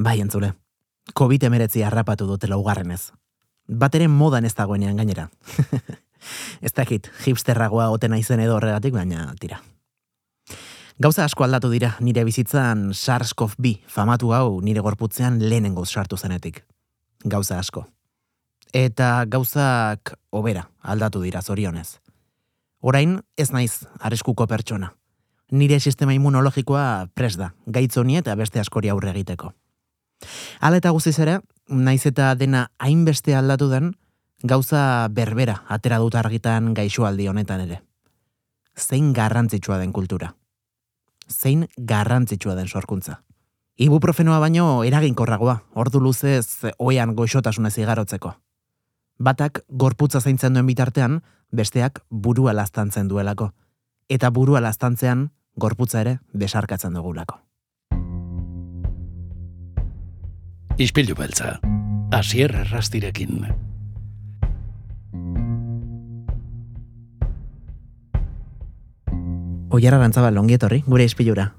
Bai, entzule. COVID emeretzi harrapatu dute laugarrenez. Bat ere modan ez dagoenean gainera. ez dakit, hipsterragoa otena izen edo horregatik, baina tira. Gauza asko aldatu dira nire bizitzan SARS-CoV-2 famatu hau nire gorputzean lehenengo sartu zenetik. Gauza asko. Eta gauzak obera aldatu dira zorionez. Orain ez naiz arriskuko pertsona. Nire sistema immunologikoa pres da, gaitzoni eta beste askori aurre egiteko. Hala eta guztiz ere, naiz eta dena hainbeste aldatu den, gauza berbera atera dut argitan gaixoaldi honetan ere. Zein garrantzitsua den kultura. Zein garrantzitsua den sorkuntza. Ibuprofenoa baino eraginkorragoa, ordu luzez oean goxotasunez igarotzeko. Batak gorputza zaintzen duen bitartean, besteak burua lastantzen duelako. Eta burua lastantzean, gorputza ere besarkatzen dugulako. Ispilu beltza, asier errastirekin. Oiara rantzaba longietorri, gure ispilura.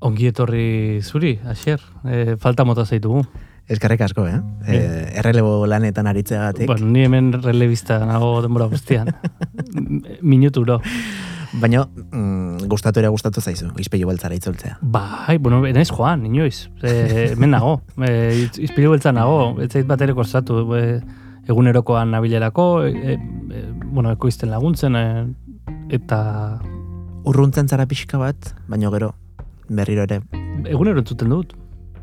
Ongi etorri zuri, asier, e, falta mota zaitugu. Eskarrik asko, eh? E, errelebo lanetan aritzeagatik. Bueno, ni hemen relebista nago denbora guztian. Minuturo. Baina, mm, gustatu ere gustatu zaizu, izpilu beltzara itzultzea. Bai, bueno, naiz joan, inoiz. E, hemen nago, e, izpilu beltza nago, ez zait bat ere kostatu. E, egunerokoan nabilerako, e, e, bueno, ekoizten laguntzen, e, eta... Urruntzen zara pixka bat, baina gero, berriro ere. Egunero entzuten dut.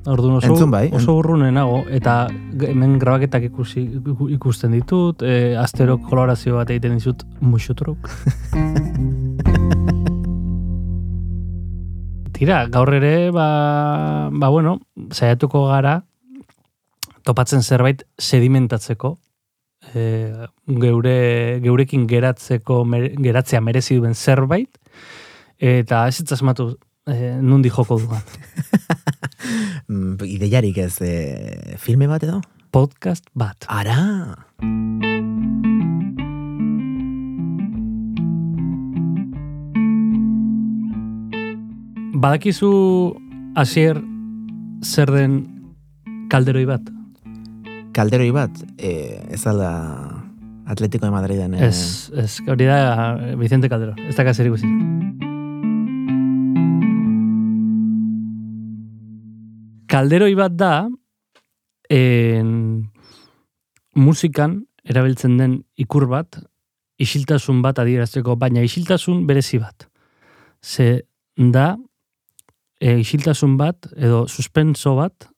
Orduan oso, Entzun bai, oso urrunen nago, eta hemen grabaketak ikusi, iku- ikusten ditut, e, astero kolorazio bat egiten dizut musutruk. Tira, gaur ere, ba, ba bueno, saiatuko gara, topatzen zerbait sedimentatzeko, e, geure, geurekin geratzeko, mere, geratzea merezi duen zerbait, eta ez asmatu e, nundi joko duan. Mm, ideiarik ez e, filme bat edo? Podcast bat. Ara! Badakizu hasier zer den kalderoi bat? Kalderoi bat, e, ez alda Atletico de Madriden. E, Ez, ez, hori da Vicente Calderón. Ez da zer ikusi. Kalderoi bat da en, musikan erabiltzen den ikur bat, isiltasun bat adierazteko, baina isiltasun berezi bat. Ze da e, isiltasun bat edo suspenso bat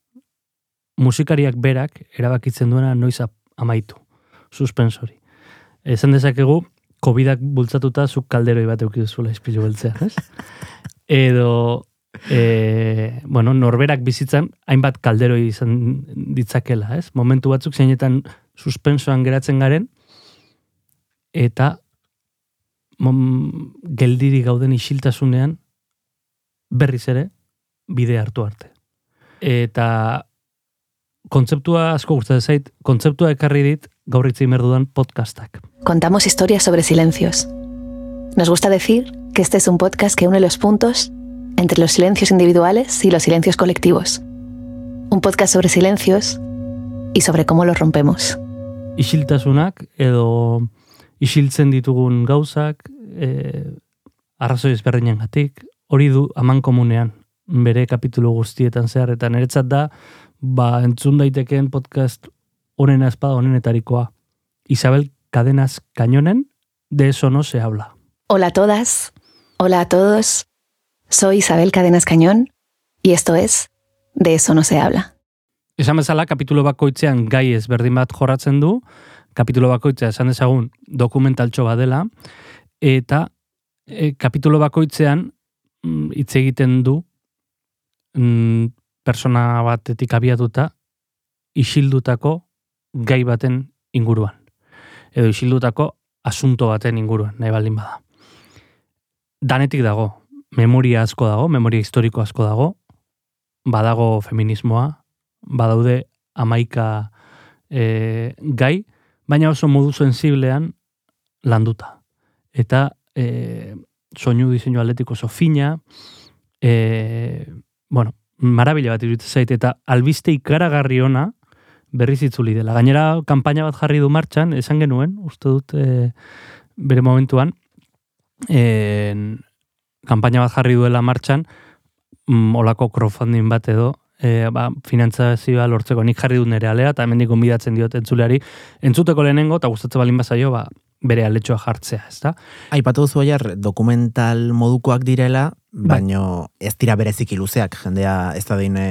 musikariak berak erabakitzen duena noiz amaitu. Suspensori. Esan dezakegu, COVIDak bultzatuta zuk kalderoi bat eukidu zuela ispilu beltzean, ez? Edo, e, bueno, norberak bizitzan hainbat kalderoi izan ditzakela, ez? Momentu batzuk zeinetan suspensoan geratzen garen, eta mom, geldiri gauden isiltasunean berriz ere bide hartu arte. Eta kontzeptua asko gustatzen zait, kontzeptua ekarri dit gaur hitz dudan podcastak. Contamos historias sobre silencios. Nos gusta decir que este es un podcast que une los puntos entre los silencios individuales y los silencios colectivos. Un podcast sobre silencios y sobre cómo los rompemos. Isiltasunak edo isiltzen ditugun gauzak, e, arrazoi ezberdinengatik, hori du aman komunean bere kapitulu guztietan zehar, eta niretzat da, ba, entzun daitekeen podcast honen espada honenetarikoa. Isabel Cadenas Cañonen, de eso no se habla. Hola a todas, hola a todos. Soy Isabel Cadenas Cañón y esto es De eso no se habla. Esan bezala, kapitulo bakoitzean gai ezberdin bat jorratzen du, kapitulo bakoitzea esan dezagun dokumentaltxo bat dela, eta e, kapitulo bakoitzean mm, hitz egiten du mm, persona batetik abiatuta isildutako gai baten inguruan. Edo isildutako asunto baten inguruan, nahi baldin bada. Danetik dago, memoria asko dago, memoria historiko asko dago, badago feminismoa, badaude amaika e, gai, baina oso modu sensiblean landuta. Eta e, soinu diseinu atletiko oso fina, e, bueno, marabila bat iruditzen zait, eta albiste ikaragarri ona berriz itzuli dela. Gainera, kanpaina bat jarri du martxan, esan genuen, uste dut, e, bere momentuan, e, kanpaina bat jarri duela martxan, mm, olako crowdfunding bat edo, e, ba, finantzazioa lortzeko nik jarri dut nere alea, eta hemen gonbidatzen diot entzuleari, entzuteko lehenengo, eta gustatzen balin bazaio, ba, bere aletxoa jartzea, ez da? Aipatu duzu aiar, dokumental modukoak direla, Bai. baino ez dira berezik luzeak, jendea ez da dine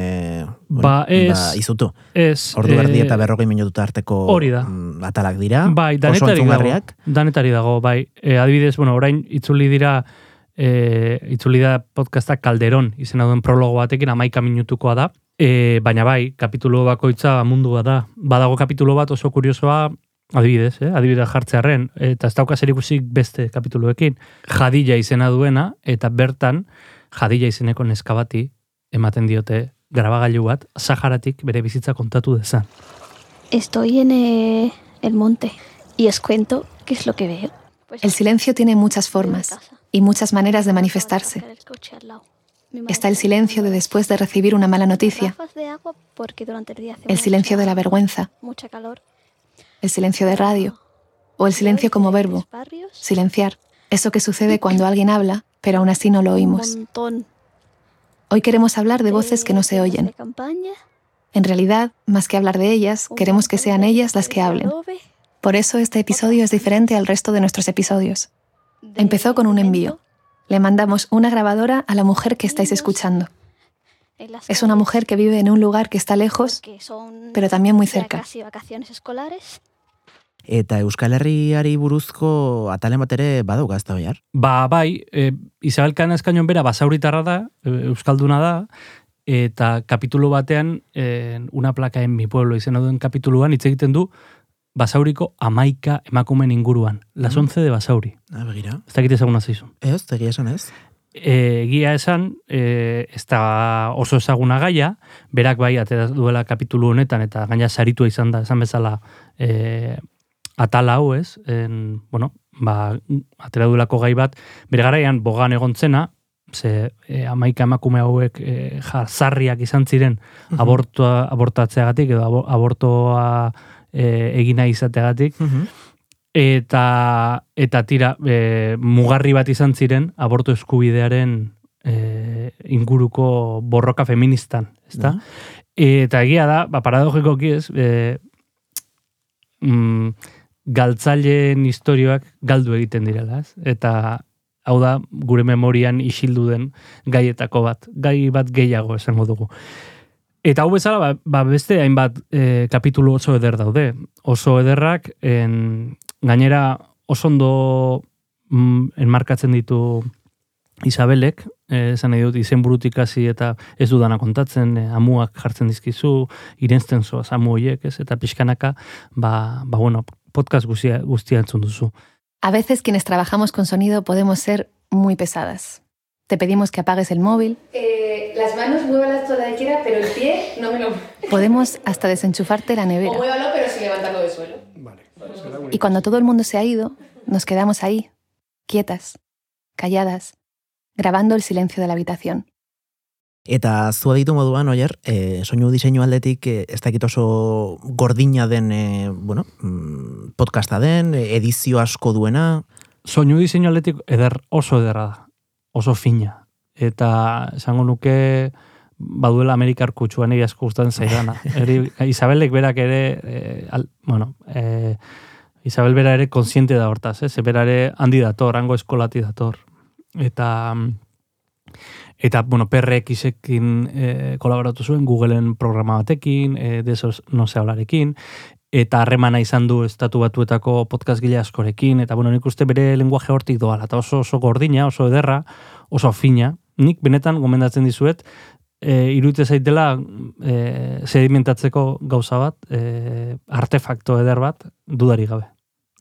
Ba, ez. ba, izutu. Ez, Ordu erdi eh, eta berrogei minutu arteko hori da. mm, atalak dira. Bai, danetari dago. Danetari dago, bai. E, adibidez, bueno, orain itzuli dira e, itzuli da podcasta Calderon izena duen prologo batekin amaika minutukoa da. E, baina bai, kapitulo bakoitza mundua da. Badago kapitulo bat oso kuriosoa, adibidez, eh? adibidez jartzearen, eta ez dauka zerikusik beste kapituloekin, jadila izena duena, eta bertan jadila izeneko neska bati ematen diote grabagailu bat, Saharatik bere bizitza kontatu dezan. Estoy en eh, el monte y os cuento qué es lo que veo. Pues El silencio tiene muchas formas y muchas maneras de manifestarse. Está el silencio de después de recibir una mala noticia, el silencio de la vergüenza. El silencio de radio o el silencio como verbo, silenciar. Eso que sucede cuando alguien habla, pero aún así no lo oímos. Hoy queremos hablar de voces que no se oyen. En realidad, más que hablar de ellas, queremos que sean ellas las que hablen. Por eso este episodio es diferente al resto de nuestros episodios. Empezó con un envío. Le mandamos una grabadora a la mujer que estáis escuchando. Es una mujer que vive en un lugar que está lejos, pero también muy cerca. Eta Euskal Herriari buruzko atalen bat ere badauka ez da oiar. Ba, bai, e, Isabel Kana eskainon bera basauritarra da, e, euskalduna da, eta kapitulu batean, e, una plaka en mi pueblo izena duen kapituluan, hitz egiten du, basauriko amaika emakumen inguruan. Las Mhm. 11 de basauri. Ah, begira. Ez dakit ezaguna zaizu. Ez, tegia esan ez. E, egia esan, e, ez da oso ezaguna gaia, berak bai atera duela kapitulu honetan, eta gaina saritua izan da, esan bezala, e, atala hau ez, en, bueno, ba, atera duelako gai bat, bere garaian bogan egontzena, ze e, amaika emakume hauek e, jarzarriak izan ziren abortoa, abortatzeagatik, edo abo- abortoa e, egina izateagatik, Mhm. eta eta tira e, mugarri bat izan ziren aborto eskubidearen e, inguruko borroka feministan, ezta? Mhm. Eta egia da, ba, paradogikoki ez, e, mm, galtzaileen historioak galdu egiten direla, ez? Eta hau da, gure memorian isildu den gaietako bat, gai bat gehiago esango dugu. Eta hau bezala, ba, ba beste hainbat e, kapitulu oso eder daude. Oso ederrak, en, gainera oso ondo mm, enmarkatzen ditu Isabelek, eh, esan nahi dut, izen burutik hasi eta ez dudana kontatzen, eh, amuak jartzen dizkizu, irensten zoaz amu horiek, ez, eta pixkanaka, ba, ba bueno, podcast guztia, guztia entzun duzu. A veces quienes trabajamos con sonido podemos ser muy pesadas. Te pedimos que apagues el móvil, Eh, las manos muévalas toda la quiera, pero el pie no me lo... podemos hasta desenchufarte la O nevera. muévalo, pero sin levantarlo del suelo. Y cuando todo el mundo se ha ido, nos quedamos ahí, quietas, calladas, grabando el silencio de la habitación. Eta zu aditu moduan, oier, e, soinu diseinu aldetik e, ez dakit oso gordina den, e, bueno, mm, podcasta den, e, edizio asko duena, Soinu diseinu aldetik eder oso ederra da, oso fina. Eta esango nuke baduela Amerikar kutsuan egi asko gustatzen zaidana. Eri, Isabelek berak ere, eh, al, bueno, eh, Isabel bera ere konsiente da hortaz, eh? ze bera ere handi dator, hango eskolati dator. Eta, mm, eta bueno, PRX-ekin eh, kolaboratu zuen, Googleen programa batekin, eh, de esos no se hablarekin, eta harremana izan du estatu batuetako podcast gile askorekin, eta bueno, nik uste bere lenguaje hortik doala, eta oso oso gordina, oso ederra, oso fina. Nik benetan gomendatzen dizuet, e, iruditze zaitela e, sedimentatzeko gauza bat, e, artefakto eder bat, dudari gabe.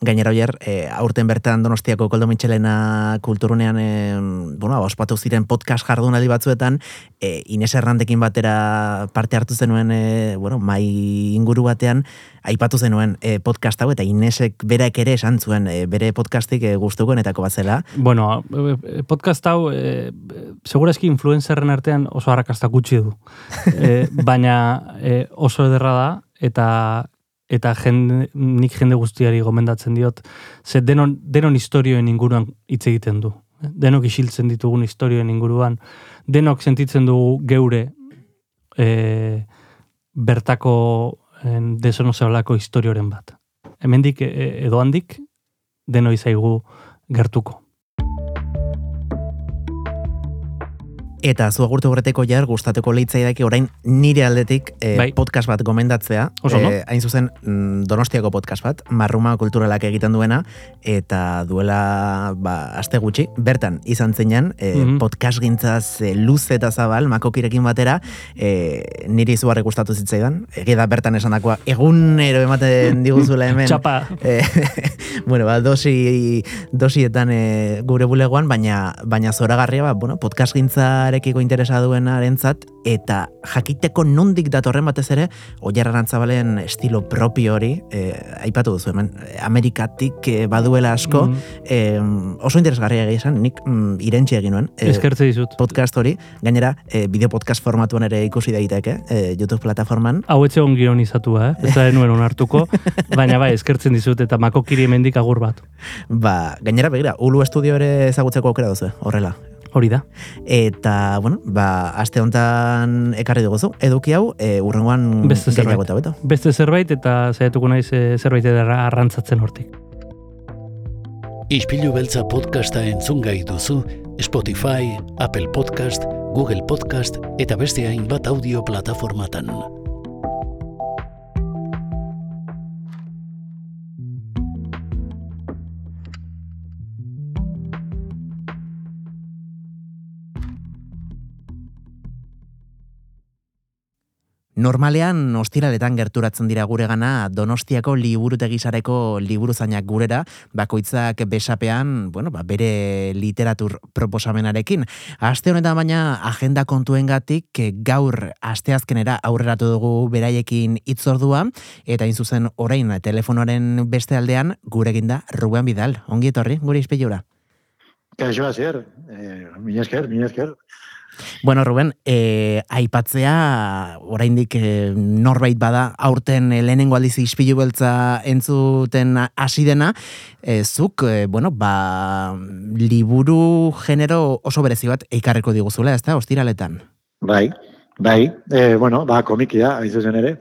Gainera oier, e, aurten bertan Donostiako Koldo Mitxelena kulturunean, e, bueno, ospatu ziren podcast jardunaldi batzuetan, e, Ines Errandekin batera parte hartu zenuen, e, bueno, mai inguru batean, aipatu zenuen e, podcast hau, eta Inesek berak ere esan zuen, e, bere podcastik e, gustukoenetako bat zela. Bueno, podcast hau, e, segurazki influenzerren artean oso harrakasta gutxi du. E, baina e, oso ederra da, eta eta jende, nik jende guztiari gomendatzen diot, ze denon, denon historioen inguruan hitz egiten du. Denok isiltzen ditugun historioen inguruan, denok sentitzen dugu geure e, bertako en, zebalako historioren bat. Hemendik e, edo handik, deno izaigu gertuko. Eta zu agurtu horreteko jar gustateko leitzaidake orain nire aldetik eh, Bai. podcast bat gomendatzea. Oso ondo. Eh, hain zuzen mm, Donostiako podcast bat, Marruma kulturalak egiten duena eta duela ba aste gutxi bertan izan zeinan eh, Mhm. podcast gintzaz eh, luz eta zabal makokirekin batera eh, niri izugarri gustatu zitzaidan. Ege da bertan esandakoa egunero ematen diguzula hemen. Txapa, Eh, bueno, ba, dosi, dosietan e, gure bulegoan, baina, baina zoragarria, ba, bueno, podcast gintzarekiko interesa duenarentzat eta jakiteko nondik datorren batez ere, Oier Arantzabalen estilo propio hori, e, aipatu duzu hemen, eh, Amerikatik e, baduela asko, mm, e, oso interesgarria egia esan, nik mm, irentxe egin nuen. e, eskertze dizut. podcast hori, gainera, e, bideo podcast formatuan ere ikusi daiteke, e, YouTube plataforman, Hau etxe on ironizatua, eh? ez da nuen onartuko, baina bai, eskertzen dizut eta makokiri hemendik agur bat. ba, gainera begira, Ulu Estudio ere ezagutzeko aukera duzu, horrela. Hori da. Eta, bueno, ba, aste hontan ekarri duguzu, eduki hau, e, urrengoan Beste zerbait. beto. Beste zerbait eta saiatuko naiz eh, zerbait edera arrantzatzen hortik. Ispilu beltza podcasta entzun gai duzu Spotify, Apple Podcast, Google Podcast eta beste hainbat audio plataformatan. Normalean, ostiraletan gerturatzen dira guregana Donostiako liburutegisareko liburuzainak gurera, bakoitzak besapean, bueno, ba, bere literatur proposamenarekin. Aste honetan baina agenda kontuengatik eh, gaur asteazkenera aurreratu dugu beraiekin itzordua, eta hain zuzen orain telefonoaren beste aldean gurekin da Ruben Bidal. Ongi etorri, gure izpilura. Kaixo hasier, eh, mila esker, mila esker. Bueno, Ruben, e, aipatzea, oraindik e, norbait bada, aurten e, lehenengo aldiz ispilu beltza entzuten hasi dena, e, zuk, e, bueno, ba, liburu genero oso berezi bat eikarreko diguzula, ez da, ostiraletan. Bai, bai, eh, bueno, ba, komikia, hain zuzen ere.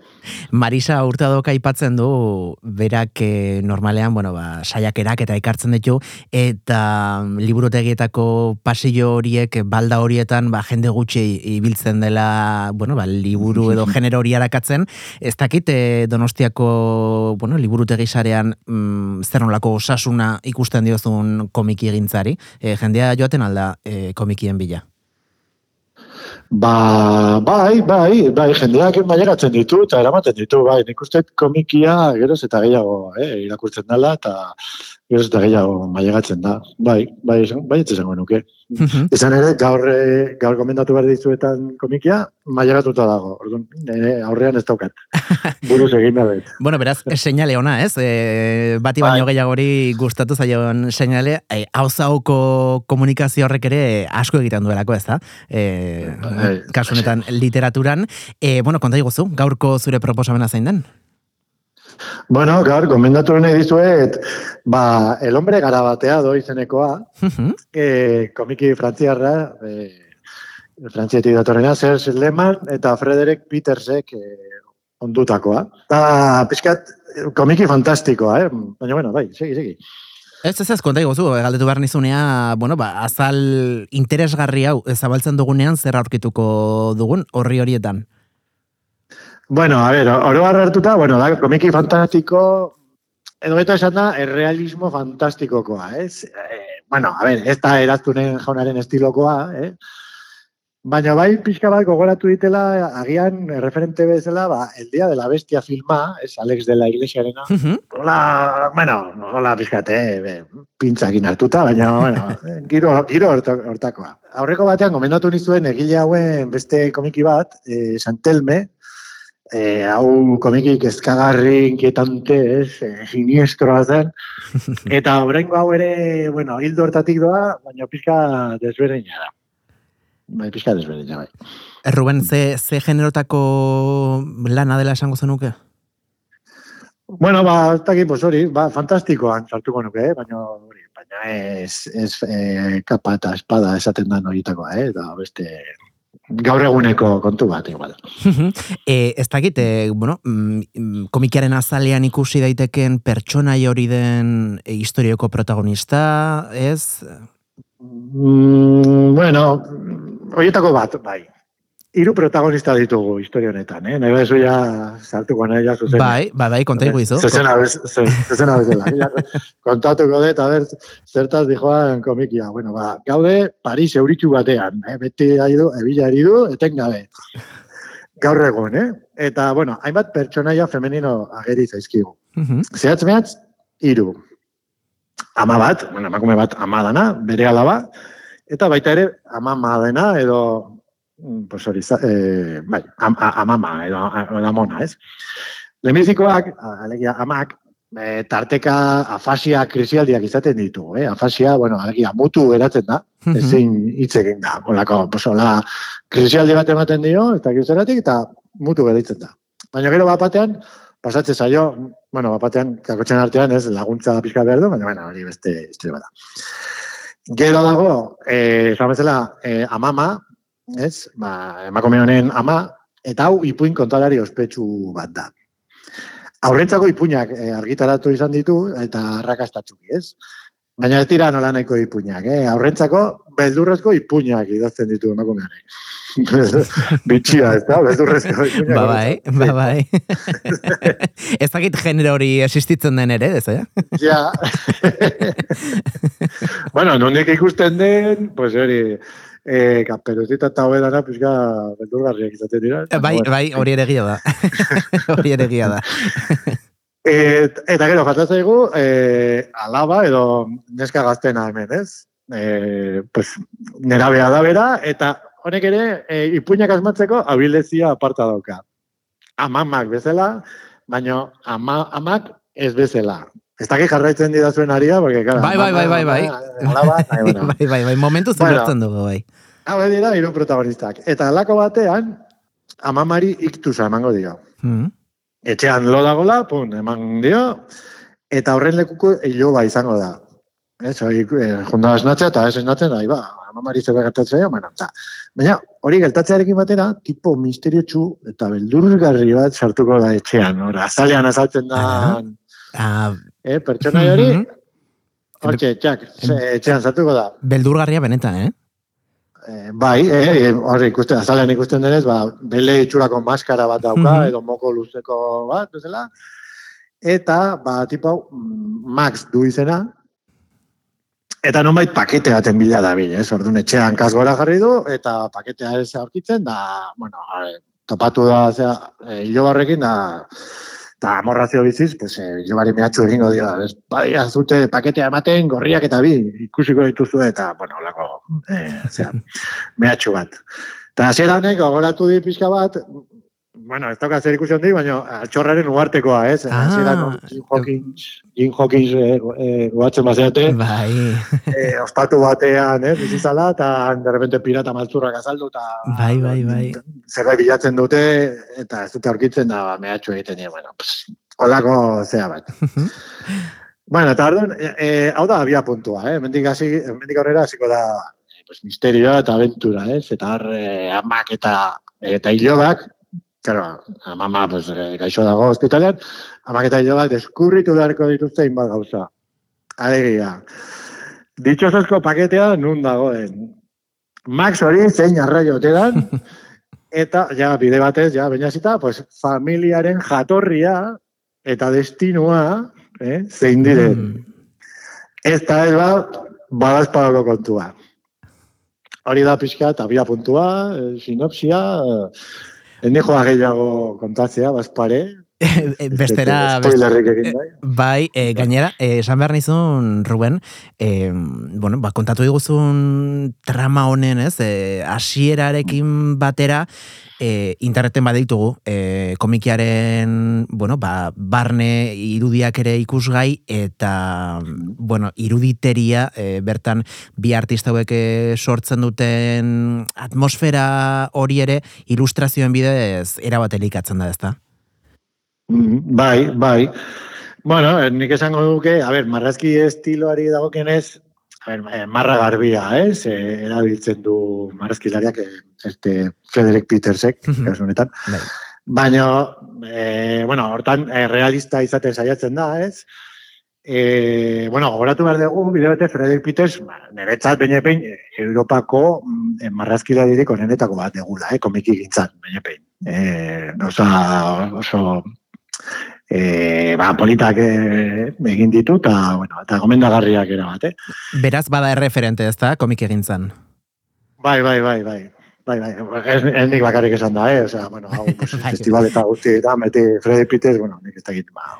Marisa Hurtadok aipatzen du berak e, normalean, bueno, ba, saiakerak eta ekartzen ditu eta liburutegietako pasillo horiek balda horietan ba, jende gutxi ibiltzen dela, bueno, ba, liburu edo genero hori arakatzen. Ez dakit e, Donostiako, bueno, liburutegi sarean mm, zer nolako osasuna ikusten diozun komiki egintzari. E, jendea joaten alda e, komikien bila. Ba, bai, bai, bai, jendeak mailegatzen ditu eta eramaten ditu, bai, nik uste komikia geroz eta gehiago eh, irakurtzen dela eta geroz eta gehiago mailegatzen da. Bai, bai, esan- bai, ez nuke. Izan ere, gaur, eh, gaur komendatu behar dizuetan komikia, mailegatuta dago. Orduan, nire aurrean ez daukat. Buruz egin da bet. Bueno, beraz, seinale ona, ez? E, bati baino Bai. gehiagori gustatu zaion seinale, e, hau komunikazio horrek ere asko egiten duelako, ez da? E, Bai. kasu honetan literaturan. E, bueno, konta iguzu, gaurko zure proposamena zein den? Bueno, gaur, gomendatu nahi dizuet, ba, el hombre garabateado izenekoa, e, komiki frantziarra, e, frantzietik datorrena, Serge Lehmann eta Frederick Petersek e, ondutakoa. Ta, pixkat, komiki fantastikoa, eh? Baina, bueno, bai, segi, segi. Ez, ez, ez, konta iguzu, galdetu behar nizunea, bueno, ba, azal interesgarri hau zabaltzen dugunean zer aurkituko dugun horri horietan. Bueno, a ver, oro hartuta, bueno, da, komiki fantastiko, edo eta esan da, errealismo fantastikokoa, ez? Eh, bueno, a ver, ez da eraztunen jaunaren estilokoa, eh? Baina bai pixka bat gogoratu ditela, agian referente bezala, ba, El Día de la Bestia filma, es Alex de la Iglesiarena. Mhm. Hola, bueno, hola pixkate, eh, pintzakin hartuta, baina, bueno, giro, giro horta- hortakoa. Aurreko batean, gomendatu nizuen egile hauen beste komiki bat, eh, Santelme, eh, hau komiki kezkagarri, inquietante, ez, eh, siniestroa zen, eta oraingo hau ere, bueno, hildo hortatik doa, baina pixka desberdina da. Bai, pixka desberdina, bai. Ruben, ze, ze generotako lana dela esango zenuke? Bueno, ba, ez dakit, pues hori, ba, fantastikoan sartuko nuke, eh? baina hori, baina ez, ez eh, kapa eta espada esaten da horietakoa, eh? da beste gaur eguneko kontu bat, igual. e, ez dakit, e, bueno, mm, mm, komikiaren azalean ikusi daiteken pertsonai hori den e, historioko protagonista, ez? Mm, bueno, horietako bat, bai. Hiru protagonista ditugu historia honetan, eh? Nahi bezu ja sartuko nahi ja zuzen. Bai, bai, konta bez, ze- zezena bezala. Ja, Kontatuko dut, a ber, zertaz dijoan komikia. Bueno, ba, gaude Paris euritxu batean, eh? beti ari du, ebila ari du, etengabe. Gaur egun, eh? Eta, bueno, hainbat pertsonaia femenino ageri zaizkigu. Mhm. Zehatz mehatz, hiru. Ama bat, bueno, emakume bat ama dana, bere alaba, eta baita ere ama dena edo pues hori, eh, bai, am, amama edo, amona, ez? Lehenbizikoak, alegia, amak, e, tarteka afasia krisialdiak izaten ditugu, eh? Afasia, bueno, alegia, mutu geratzen da, Mhm. ezin hitz egin da, olako, pues, hola, krisialdi bat ematen dio, eta gizeratik, eta mutu geratzen da. Baina gero bat batean, pasatzen zaio, bueno, bat batean, kakotxen artean, ez, laguntza pixka behar du, baina, bueno, hori beste historia bat da. Gero dago, eh, esan bezala, eh, amama, ez, ba, emakume honen ama, eta hau ipuin kontalari ospetsu bat da. Aurrentzako ipuinak eh, argitaratu izan ditu, eta arrakastatzuki, ez? Baina ez dira nola nahiko ipuinak, eh? Aurrentzako beldurrezko ipuinak idazten ditu emakumeanek. Bitxia, ez da? Beldurrezko ipuinak. Ba bai, ba bai. ez dakit genero hori existitzen den ere, ez, eh? Ja. bueno, nondik ikusten den, pues hori, eh, kaperuzita eta hobedana, pizka, beldurgarriak izaten dira. Bai, bai, hori ere da. hori ere egia da. Et, eta gero, jatza zaigu, eh, alaba edo neska gaztena hemen, ez? Eh, pues, nerabea da bera, eta honek ere, eh, ipuinak asmatzeko abildezia aparta dauka. Amamak bezala, baina ama, amak ez bezala. Ez dakit jarraitzen didazuen aria, porque, claro, Bai, bai, bai, bai, bai. Bai, bai, bai, momentu Bueno. zubertzen dugu, bai. Hau dira, hiru protagonistak. Eta alako batean, amamari iktusa emango dio. Mhm. Etxean lo dagola, pun, eman dio, eta horren lekuko iloba izango da. Ez, hori, eh, junda esnatzea, eta ez esnatzen, da, ba, amamari zer gertatzea, bueno, eta. Baina, hori gertatzearekin batera, tipo misteriotsu eta beldurgarri bat sartuko da etxean, ora, azalean azaltzen da, Ah, eh, pertsona hori, mhm. hortxe, txak, ze- etxean sartuko da. Beldurgarria benetan, eh? Eh, bai, eh, hori ikusten, azalean ikusten denez, ba, bele itxurako maskara bat dauka, Mhm. edo moko luzeko bat, bezala. Eta, ba, tipo, mm, Max du izena, eta nonbait pakete baten bila da bil, ez? Orduan etxean kasgora jarri du, eta paketea ez aurkitzen, da, bueno, topatu da, zera, e, da, eta amorrazio biziz, pues, e, ilobari mehatxu egingo dira, ez? Bai, azute paketea ematen, gorriak eta bi, ikusiko dituzu, eta, bueno, olako, e, zera, mehatxu bat. Eta hasiera honek gogoratu di pixka bat, bueno, ez dauka zer ikusi handi, baina altxorraren uartekoa, ez? Ah. Hasieran Jim Hawkins, Jim Hawkins eh, eh, guatzen bazeate, Bai, eh, ospatu batean, eh, bizizala, eta de repente pirata maltzurrak azaldu, eta bai, bai, bai. zerbait bilatzen dute, eta ez dute aurkitzen da, ba, mehatxu egiten dira, bueno, pues, holako zea bat. bueno, eta orduan, e, e, hau da abia puntua, eh? Mendik, hasi, mendik aurrera hasiko da eh, pues, misterioa eta aventura, ez? Eta har, eh, amak eta, eta hilobak, Claro, mama pues, eh, gaixo dago ospitalean, amak eta hilobak deskurritu beharko dituzte inbat gauza. Alegia. Ditxosozko paketea nun dagoen. Max hori zein arraio otedan, eta ja bide batez, ja bainazita, pues, familiaren jatorria eta destinua, eh, zein diren. Mm. Ez da ez ba, badazpadako kontua. hori da pixka, eta bia puntua, eh, sinopsia, eh, ene joa gehiago kontatzea, bazpare, Bestera, Spoilerrik egin bai. E, gainera, e, esan behar nizun, Ruben, e, bueno, ba, kontatu diguzun trama honen, ez, e, asierarekin batera, e, interneten baditugu, e, komikiaren, bueno, ba, barne irudiak ere ikusgai, eta, bueno, iruditeria, e, bertan, bi artista hauek sortzen duten atmosfera hori ere, ilustrazioen bidez, erabat elikatzen da, ezta? Mm, Bai, bai. Bueno, nik esango duke, a ber, marrazki estiloari dagokienez, a ber, eh, marra garbia, ez? Eh, erabiltzen du marrazkilariak, eh, este Frederick Petersek, Mhm. kasu honetan. Bai. Baina, eh, bueno, hortan eh, realista izaten saiatzen da, ez? Eh, bueno, gogoratu behar dugu, bide bete Frederick Peters, ba, niretzat baina pein, Europako mm, marrazkilaririk onenetako bat egula, eh, komiki gintzan, baina pein. Eh, oso, oso e, ba, politak e, egin ditu, eta, bueno, eta gomendagarriak era bat, eh? Beraz, bada erreferente, ezta, komik egintzan. Bai, bai, bai, bai. Bai, bai, ez, ez nik bakarrik esan da, eh? Osea, bueno, hau, pues, Bai. festival eta guzti eta meti Freddy Peters, bueno, nik ez dakit, ba,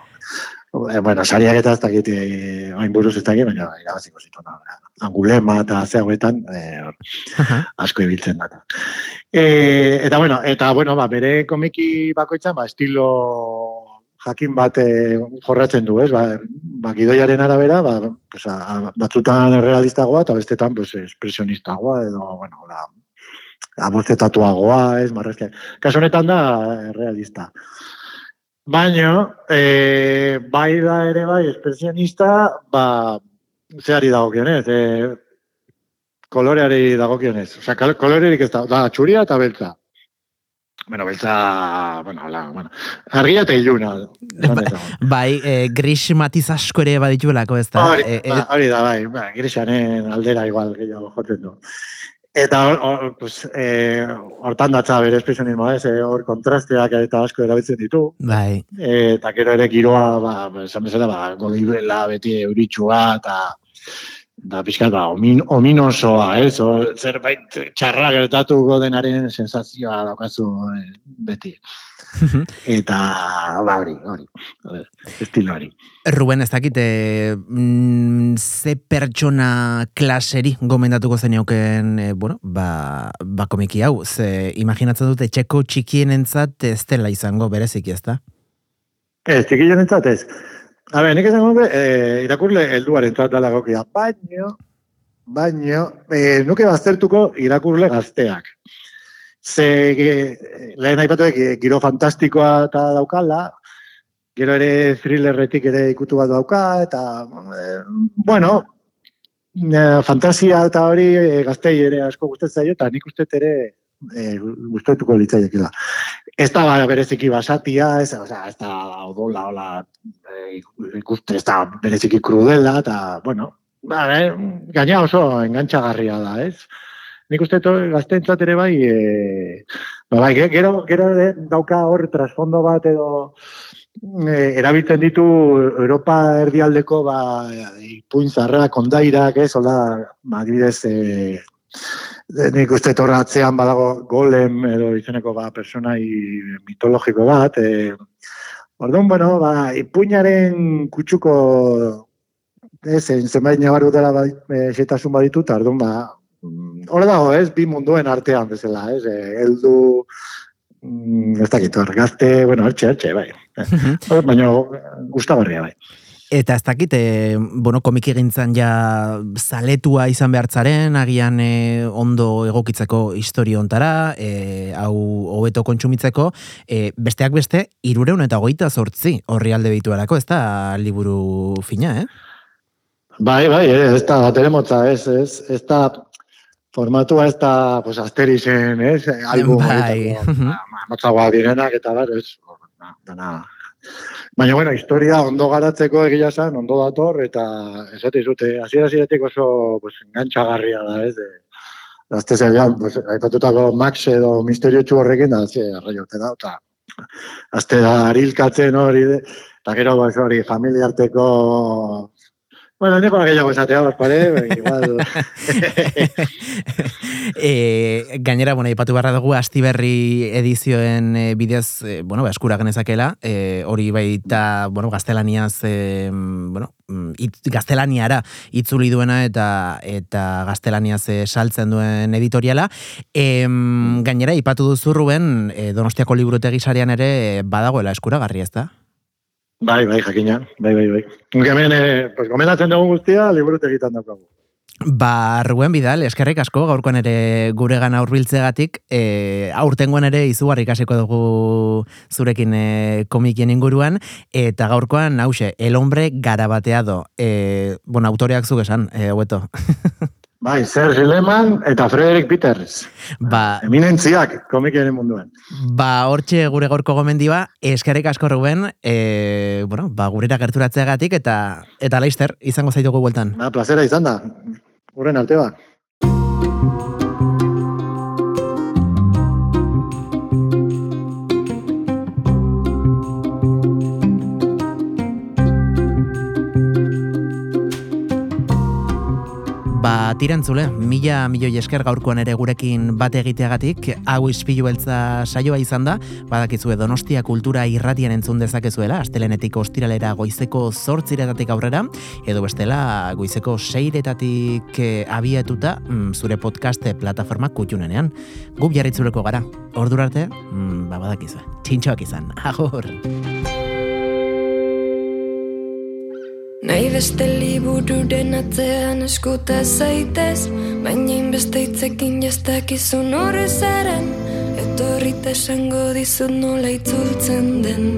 eh, bueno, sariak eta ez dakit, eh, hain buruz ez dakit, baina irabaziko zitu, no? angulema eta ze hauetan, eh, asko ibiltzen da. E, eta bueno, eta bueno, ba, bere komiki bakoitzan, ba, estilo jakin bat e, jorratzen du, ez? Ba, ba gidoiaren arabera, ba, pues, a, batzutan realistagoa eta bestetan pues, espresionistagoa edo, bueno, la, abozetatuagoa, ez, marrazkiak. Kaso honetan da eh, realista. Baina, e, bai da ere bai, espresionista, ba, zeari dagokionez, e, koloreari dagokionez. Osea, kal- kolorerik ez da, da, txuria eta beltza. Bueno, beltza, bueno, la, bueno, argia eta iluna. Ba-. Bai, e, gris matiz asko ere badituelako, ezta? Hori, E, e, ba, hori da, bai, ba, grisanen aldera igual gehiago jotzen du. Eta hor, hor, pues, eh, hortan datza bere espresionismoa, ez, eh, hor kontrasteak eta asko erabiltzen ditu. bai, E, eta gero ere giroa, ba, ba, esan bezala, ba, godibela, beti euritsua, eta da pixkat, ba, omin, ominosoa, ez, o, zerbait txarra gertatuko denaren sensazioa daukazu eh, beti. Eta, ba, hori, hori, estilo hori. Ruben, ez dakit, e, mm, ze pertsona klaseri gomendatuko zenioken, e, bueno, ba, ba komiki hau, ze imaginatzen dute txeko txikienentzat ez dela izango bereziki, ez da? Ez, txikillen entzat ez. A ber, nik esango nuke, eh, irakurle helduaren entzat dala gokia. Baino, baino, eh, nuke baztertuko irakurle gazteak. Ze, eh, lehen aipatuek, eh, giro fantastikoa eta daukala, gero ere thrillerretik ere ikutu bat dauka, eta, eh, bueno, eh, fantasia eta hori eh, gaztei ere asko gustatzen zaio, eta nik uste ere eh, gustatuko litzaiekela. Ez da ba, bereziki basatia, ez, osea, ez da odola, hola, eh, ikuste, ez da bereziki krudela, eta, bueno, ba, eh, gaina oso engantxagarria da, ez? Nik uste gaztentzat ere bai, e, ba, bai, ge- gero, gero dauka hor trasfondo bat edo e, erabiltzen ditu Europa erdialdeko ba, ipuin zarrak, ondairak, ez, hola, ba, adibidez, e, nik uste torra atzean badago golem edo izeneko ba, personai mitologiko bat. E, Orduan, bueno, ba, ipuinaren kutsuko ez, zenbait nabar dutela ba, e, xetasun baditu, eta orduan, ba, mm, hor dago, ez, bi munduen artean bezala, ez, e, heldu, mm, ez dakit, hor, gazte, bueno, hortxe, hortxe, bai. Hor, Baina, gustagarria, bai. Eta ez dakit, e, bueno, komiki gintzan ja zaletua izan behartzaren, agian e, ondo egokitzeko historio ontara, e, hau hobeto kontsumitzeko, e, besteak beste, irureun eta hogeita zortzi horri alde bituarako, ez da liburu fina, eh? Bai, bai, ez da, bat ere motza, ez, ez, ez da, formatua ez da, pues, asterizen, ez, album Bai. horietako, ba, motzagoa direnak, eta bar, ez, ba, dana. Baina, bueno, historia ondo garatzeko egia esan, ondo dator, eta esate zute, hasiera hasieratik oso, pues, engantxagarria da, ez, de, Azte zeian, pues, aipatutako Max edo misterio horrekin da, ze, arraiote da, eta azte da harilkatzen hori, eta gero, hori, familiarteko Bueno, niko gehiago esatea, pare, igual... e, gainera, bueno, ipatu barra dugu Astiberri edizioen e, bidez, e, bueno, ba, eskura genezakela, e, hori baita, bueno, gaztelaniaz, e, bueno, mm, it, gaztelaniara itzuli duena eta eta gaztelaniaz e, saltzen duen editoriala. E, gainera, ipatu duzu Ruben, e, Donostiako liburutegi sarean ere badagoela eskuragarri, ez da? Bai, bai, jakina, bai, bai, bai. Hemen, eh, pues, gomendatzen dugun guztia, liburut egiten daukagu. Ba, Ruen Bidal, eskerrik asko, gaurkoan ere gure gana urbiltzegatik, e, aurtengoan ere izugarri ikasiko dugu zurekin e, komikien inguruan, eta gaurkoan, hause, el hombre garabateado, e, bueno, autoreak zuk esan, e, hueto. Bai, Serge Lehmann eta Frederick Peters. Ba, Eminentziak komikien munduan. ba, hortxe gure gaurko gomendioa, eskerrik asko Ruben, e, bueno, ba, gurera gerturatzeagatik, eta eta laister, izango zaitugu bueltan. Ba, plazera izan da. Horren arte ba. Ba, tirantzule, mila milioi esker gaurkoan ere gurekin bat egiteagatik, hau ispilu beltza saioa izan da, badakizue Donostia kultura irratian entzun dezakezuela, astelenetik ostiralera goizeko zortziretatik aurrera, edo bestela goizeko seiretatik eh, abiatuta mm, zure podcast plataforma kutxunenean. Gu jarritzuleko gara, ordura arte, mm, ba, badakizue, txintxoak izan, agur! Nahi beste libururen atzean eskuta zaitez Baina inbeste hitzekin jastakizun horrezaren Etorrita esango dizut nola itzultzen den.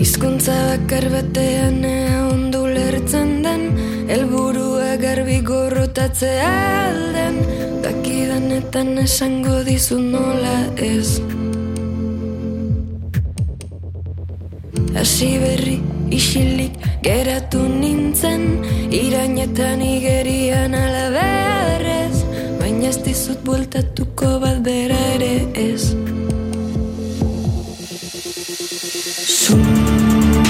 Hizkuntza bakar batean ea ondu lertzen den Elburua garbi gorrotatzea alden Dakidanetan esango dizut nola ez Hasi berri isilik geratu nintzen Irainetan igerian alabearrez Baina ez dizut bueltatuko bat bera ere ez. Zu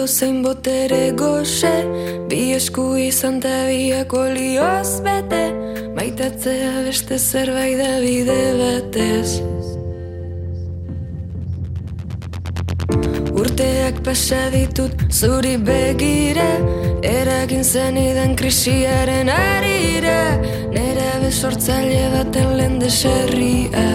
edo zein botere goxe Bi esku izan ta biak olioz bete Maitatzea beste zerbait da bide batez. Urteak pasa ditut zuri begira Eragin zenidan krisiaren arira Nera besortzaile baten lehen deserria